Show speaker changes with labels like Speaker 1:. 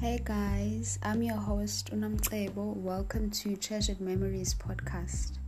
Speaker 1: Hey guys, I'm your host Unamcebo. Welcome to Treasured Memories podcast.